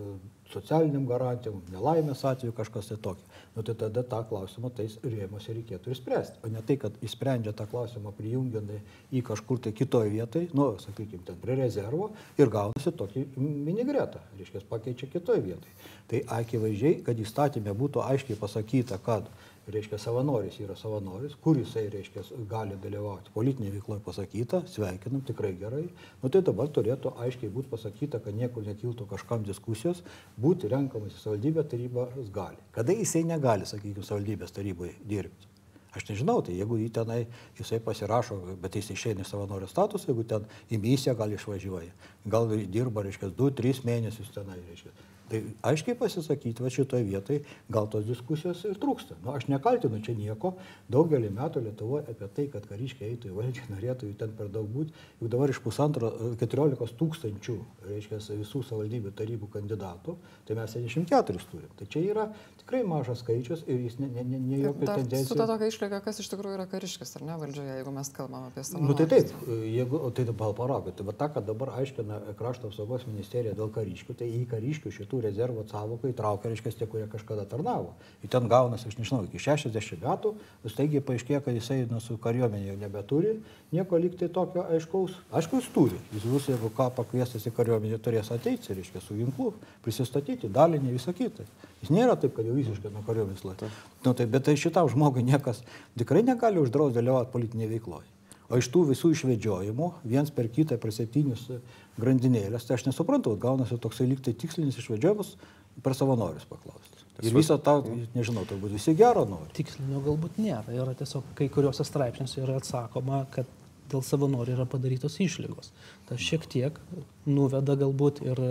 socialiniam garantijom, nelaimės atveju kažkas tai tokio. Nu, tai tada tą klausimą tais rėmose reikėtų išspręsti. O ne tai, kad išsprendžia tą klausimą prijungiant į kažkur tai kitoje vietoje, nu, sakykime, ten prie rezervo ir gaunasi tokį minigretą, reiškia, pakeičia kitoje vietoje. Tai akivaizdžiai, kad įstatymė būtų aiškiai pasakyta, kad reiškia savanoris yra savanoris, kur jisai reiškia gali dalyvauti. Politinė veikloje pasakyta, sveikinam, tikrai gerai. Nu tai dabar turėtų aiškiai būti pasakyta, kad niekur nekiltų kažkam diskusijos, būti renkamas į savivaldybę tarybas gali. Kada jisai negali, sakykime, savivaldybės taryboje dirbti? Aš nežinau, tai jeigu jį tenai, jisai pasirašo, bet jis išeina į savanorio statusą, jeigu ten į misiją gal išvažiuoja, gal dirba, reiškia, 2-3 mėnesius tenai, reiškia. Tai aiškiai pasisakyti, va šitoje vietoje gal tos diskusijos ir trūksta. Nu, aš nekaltinu čia nieko, daugelį metų Lietuvoje apie tai, kad kariškiai eitų į valdžią, <laughs> norėtų jų ten per daug būti, juk dabar iš pusantro, 14 tūkstančių, reiškia, visų savivaldybių tarybų kandidatų, tai mes 74 turim. Tai čia yra tikrai mažas skaičius ir jis ne, ne, ne, ne jokia Dar su tendencija. ta tokia išlyga, kas iš tikrųjų yra kariškis, ar ne valdžioje, jeigu mes kalbam apie savo. Nu tai taip, jeigu, o tai dabar palaukit, tai va tą, kad dabar aiškina krašto apsaugos ministerija dėl kariškių, tai į kariškių šitų rezervo savoką įtraukia, reiškia, tie, kurie kažkada tarnavo. Ir ten gaunasi, aš nežinau, iki 60 metų, staigiai paaiškėjo, kad jisai nu, su kariuomenė jau nebeturi, nieko liktai tokio aiškaus. Aišku, jis turi. Jis bus, jeigu ką pakviestas į kariuomenę, turės ateiti, reiškia, su ginklu, prisistatyti, dalinį, visą kitą. Jis nėra taip, kad jau visiškai nuo kariuomenės laiko. Nu, tai, bet tai šitam žmogui niekas tikrai negali uždrausti dalyvauti politinėje veikloje. O iš tų visų išvedžiojimų, viens per kitą, per septynius grandinėlės, tai aš nesuprantu, gaunasi toksai lyg tai tikslinis išvedžiojimas per savanorius paklausti. Ir visą tą, nežinau, turbūt visi gero nori. Tikslinio galbūt nėra. Yra tiesiog kai kuriuose straipsniuose yra atsakoma, kad dėl savanorių yra padarytos išlygos. Tas šiek tiek nuveda galbūt ir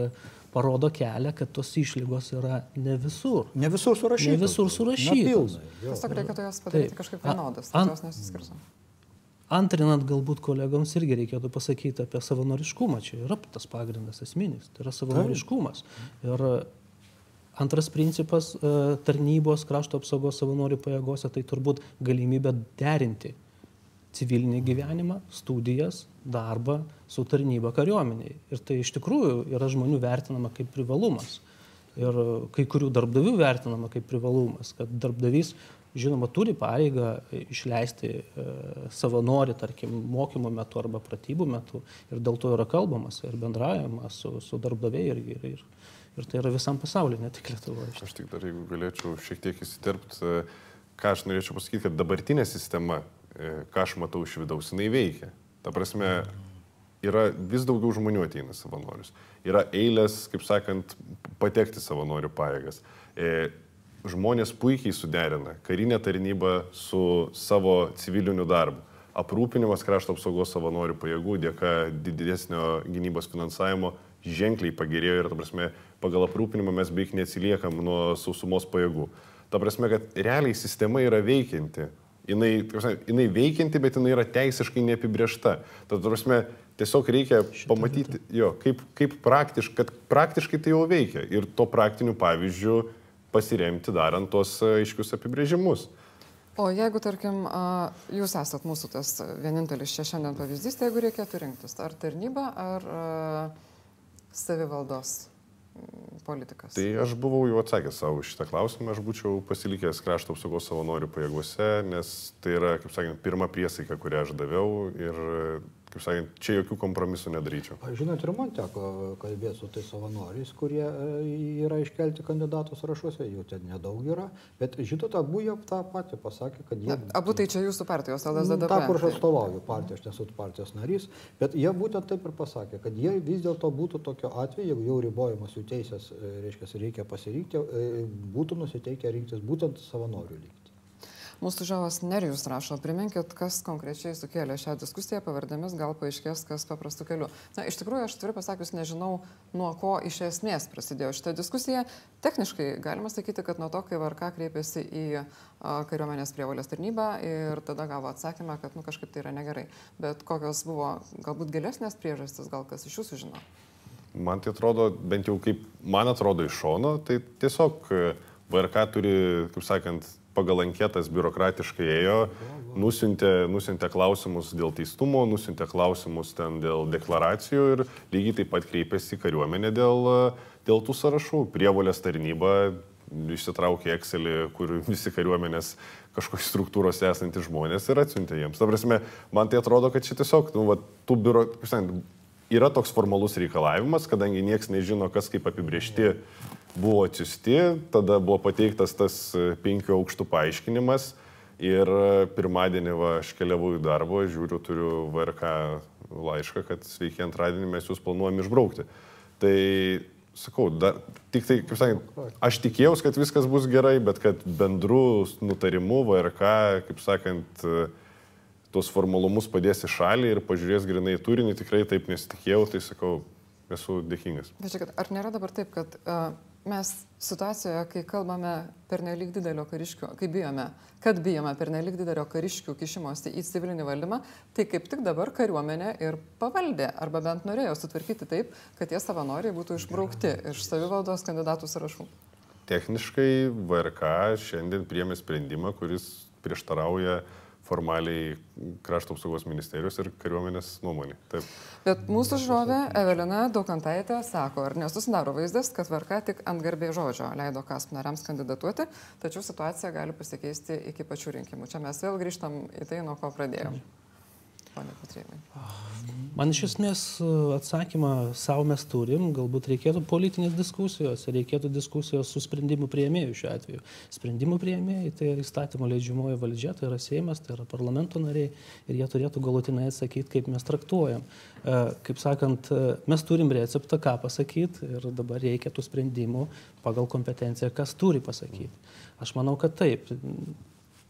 parodo kelią, kad tos išlygos yra ne visur. Ne visur surašyta. Ne visur surašytos. Tiesiog reikėtų jos padaryti Taip. kažkaip vienodas, kad jos nesiskirtų. Antrinant galbūt kolegoms irgi reikėtų pasakyti apie savanoriškumą. Čia yra tas pagrindas esminis. Tai yra savanoriškumas. Ir antras principas e, tarnybos krašto apsaugos savanorių pajėgose tai turbūt galimybė derinti civilinį gyvenimą, studijas, darbą su tarnyba kariuomeniai. Ir tai iš tikrųjų yra žmonių vertinama kaip privalumas. Ir kai kurių darbdavių vertinama kaip privalumas, kad darbdavys, žinoma, turi pareigą išleisti e, savanori, tarkim, mokymo metu arba pratybų metu. Ir dėl to yra kalbamas ir bendraujama su, su darbdaviai. Ir, ir, ir, ir tai yra visam pasauliu, ne tik Lietuvoje. Aš tik dar, jeigu galėčiau šiek tiek įsiterpti, ką aš norėčiau pasakyti, kad dabartinė sistema, e, ką aš matau iš vidaus, jinai veikia. Ta prasme, yra vis daugiau žmonių ateina savanorius. Yra eilės, kaip sakant, patekti savanorių pajėgas. Žmonės puikiai suderina karinę tarnybą su savo civiliniu darbu. Aprūpinimas krašto apsaugos savanorių pajėgų dėka didesnio gynybos finansavimo ženkliai pagerėjo ir, ta prasme, pagal aprūpinimą mes beveik neatsiliekam nuo sausumos pajėgų. Ta prasme, kad realiai sistema yra veikianti. Jinai, prasme, jinai veikianti, bet jinai yra teisiškai neapibriešta. Tad, ta prasme, tiesiog reikia pamatyti, jo, kaip, kaip praktiškai, kad praktiškai tai jau veikia ir to praktiniu pavyzdžiu pasiremti darant tos e, aiškius apibrėžimus. O jeigu, tarkim, jūs esat mūsų tas vienintelis čia šiandien pavyzdys, tai jeigu reikėtų rinktis, ar tarnyba, ar savivaldos politikas? Tai aš buvau jau atsakęs savo šitą klausimą, aš būčiau pasilikęs krašto apsaugos savanorių pajėgose, nes tai yra, kaip sakant, pirma priesaika, kurią aš daviau ir kaip sakant, čia jokių kompromisų nedaryčiau. Žinot, ir man teko kalbėti su tais savanoriais, kurie e, yra iškelti kandidatų sąrašuose, jų ten nedaug yra, bet žinot, abu jie tą patį pasakė, kad jie... Na, abu tai čia jūsų partijos, LSDP. Ta, kur aš atstovauju partiją, aš nesu partijos narys, bet jie būtent taip ir pasakė, kad jie vis dėlto būtų tokio atveju, jeigu jau ribojamas jų teisės, e, reiškia, reikia pasirinkti, e, būtų nusiteikę rinktis būtent savanorių lygį. Mūsų žiūrovas Nerijus rašo, priminkit, kas konkrečiai sukėlė šią diskusiją, pavardėmis gal paaiškės, kas paprastų kelių. Na, iš tikrųjų, aš turiu pasakius, nežinau, nuo ko iš esmės prasidėjo šitą diskusiją. Techniškai galima sakyti, kad nuo to, kai VRK kreipėsi į kariuomenės prievalės tarnybą ir tada gavo atsakymą, kad nu, kažkaip tai yra negerai. Bet kokios buvo galbūt gilesnės priežastis, gal kas iš jūsų žino? Man tai atrodo, bent jau kaip man atrodo iš šono, tai tiesiog e, VRK turi, kaip sakant, pagal anketas biurokratiškai ėjo, nusintė, nusintė klausimus dėl teistumo, nusintė klausimus ten dėl deklaracijų ir lygiai taip pat kreipėsi kariuomenė dėl, dėl tų sąrašų. Prievolės tarnyba išsitraukė Excelį, kur visi kariuomenės kažkokios struktūros esantys žmonės ir atsiuntė jiems. Ta prasme, man tai atrodo, kad čia tiesiog, nu, va, tų biuro, yra toks formalus reikalavimas, kadangi niekas nežino, kas kaip apibriešti buvo atsiusti, tada buvo pateiktas tas e, penkių aukštų paaiškinimas ir e, pirmadienį va, aš keliavau į darbą, žiūriu, turiu VRK laišką, kad sveiki antradienį mes jūs planuojam išbraukti. Tai sakau, da, tik tai, kaip sakant, aš tikėjausi, kad viskas bus gerai, bet kad bendrų nutarimų VRK, kaip sakant, e, tos formalumus padės į šalį ir pažiūrės grinai turinį, tikrai taip nesitikėjau, tai sakau, esu dėkingas. Bet žiūrėkit, ar nėra dabar taip, kad uh, mes situacijoje, kai kalbame per nelik didelio kariškių, kai bijome, kad bijome per nelik didelio kariškių kišimosi į civilinį valdymą, tai kaip tik dabar kariuomenė ir pavaldė, arba bent norėjo sutvarkyti taip, kad tie savanoriai būtų išbraukti iš savivaldos kandidatų sąrašų. Techniškai VRK šiandien priemė sprendimą, kuris prieštarauja uh, formaliai krašto apsaugos ministerijos ir kariuomenės nuomonė. Taip. Bet mūsų žiūrovė Evelina Daukantaitė sako, ar nesusidaro vaizdas, kad varka tik ant garbė žodžio leido KASP nariams kandidatuoti, tačiau situacija gali pasikeisti iki pačių rinkimų. Čia mes vėl grįžtam į tai, nuo ko pradėjome. Pane Patrėmai. Man iš esmės e, atsakymą savo mes turim, galbūt reikėtų politinės diskusijos, reikėtų diskusijos su sprendimų prieimėjų šiuo atveju. Sprendimų prieimėjai tai įstatymo leidžiamoji valdžia, tai yra Seimas, tai yra parlamento nariai ir jie turėtų galutinai atsakyti, kaip mes traktuojam. E, kaip sakant, e, mes turim receptą, ką pasakyti ir dabar reikia tų sprendimų pagal kompetenciją, kas turi pasakyti. Aš manau, kad taip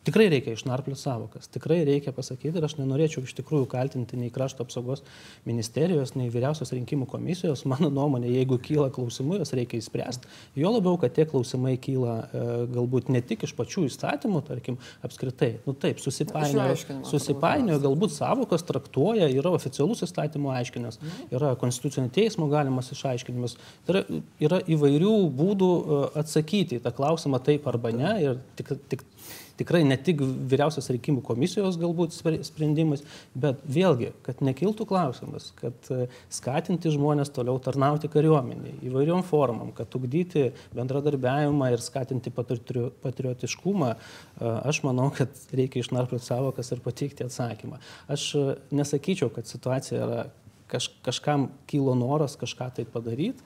Tikrai reikia išnarplioti savokas, tikrai reikia pasakyti ir aš nenorėčiau iš tikrųjų kaltinti nei krašto apsaugos ministerijos, nei vyriausios rinkimų komisijos. Mano nuomonė, jeigu kyla klausimų, juos reikia įspręsti. Jo labiau, kad tie klausimai kyla e, galbūt ne tik iš pačių įstatymų, tarkim, apskritai. Nu taip, susipainiojo, susipainiojo galbūt savokos traktuoja, yra oficialus įstatymų aiškinimas, mhm. yra konstitucinio teismo galimas išaiškinimas. Tai yra, yra įvairių būdų e, atsakyti į tą klausimą taip arba ne ir tik, tik tikrai ne tik vyriausios rinkimų komisijos galbūt sprendimais, bet vėlgi, kad nekiltų klausimas, kad e, skatinti žmonės toliau tarnauti kariuomenį įvairiom formom, kad ugdyti bendradarbiavimą ir skatinti patriotiškumą, e, aš manau, kad reikia išnarplioti savokas ir pateikti atsakymą. Aš e, nesakyčiau, kad situacija yra kaž, kažkam kilo noras kažką tai padaryti,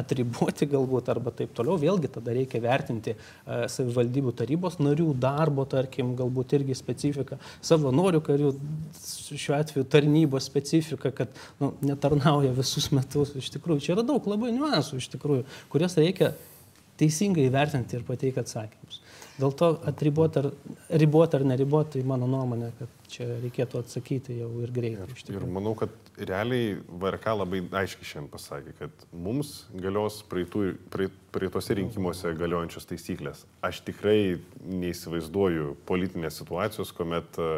atriboti galbūt arba taip toliau, vėlgi tada reikia vertinti uh, savivaldybių tarybos narių darbo, tarkim, galbūt irgi specifiką, savanorių karių, šiuo atveju tarnybos specifiką, kad nu, netarnauja visus metus. Iš tikrųjų, čia yra daug labai niuansų, iš tikrųjų, kurias reikia teisingai vertinti ir pateikti atsakymus. Dėl to atriboti ar, riboti ar neriboti, tai mano nuomonė, kad čia reikėtų atsakyti jau ir greitai. Ir, ir manau, kad realiai VRK labai aiškiai šiandien pasakė, kad mums galios praeitų, praeitose rinkimuose galiojančios taisyklės. Aš tikrai neįsivaizduoju politinės situacijos, kuomet e,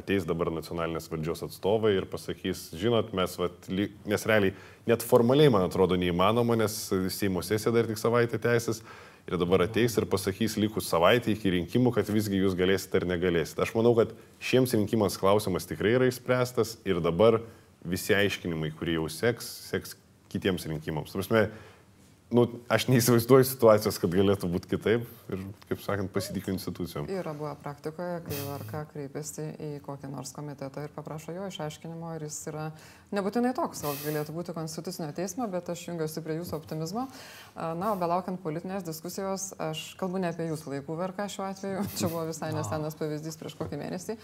ateis dabar nacionalinės valdžios atstovai ir pasakys, žinot, mes, vat, nes realiai net formaliai, man atrodo, neįmanoma, nes Seimo sesija dar tik savaitę teisės ir dabar ateis ir pasakys likus savaitę iki rinkimų, kad visgi jūs galėsite ar negalėsite. Aš manau, kad šiems rinkimams klausimas tikrai yra išspręstas ir dabar visi aiškinimai, kurie jau seks, seks kitiems rinkimams. Prasme, nu, aš neįsivaizduoju situacijos, kad galėtų būti kitaip ir, kaip sakant, pasitikiu institucijom. Yra buvę praktikoje, kai VRK kreipiasi į kokį nors komitetą ir paprašo jo išaiškinimo ir jis yra nebūtinai toks, o galėtų būti konstitucinio teismo, bet aš jungiuosi prie jūsų optimizmo. Na, o belaukiant politinės diskusijos, aš kalbu ne apie jūsų laikų VRK šiuo atveju, <laughs> čia buvo visai nesenas pavyzdys prieš kokį mėnesį.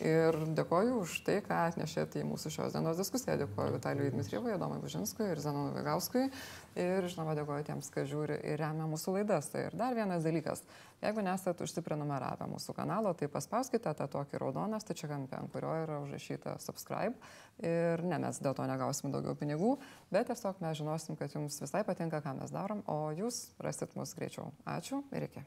Ir dėkoju už tai, ką atnešėte į mūsų šios dienos diskusiją. Dėkoju Vitalijui Dmitrievui, Domai Bužinskui ir Zenonui Vigauskui. Ir žinoma, dėkoju tiems, kas žiūri ir remia mūsų laidas. Tai ir dar vienas dalykas. Jeigu nesate užsiprenumeravę mūsų kanalo, tai paspauskite tą tokį raudoną stačią kampę, ant kurio yra užrašyta subscribe. Ir ne, mes dėl to negausim daugiau pinigų, bet tiesiog mes žinosim, kad jums visai patinka, ką mes darom, o jūs rasit mus greičiau. Ačiū ir iki.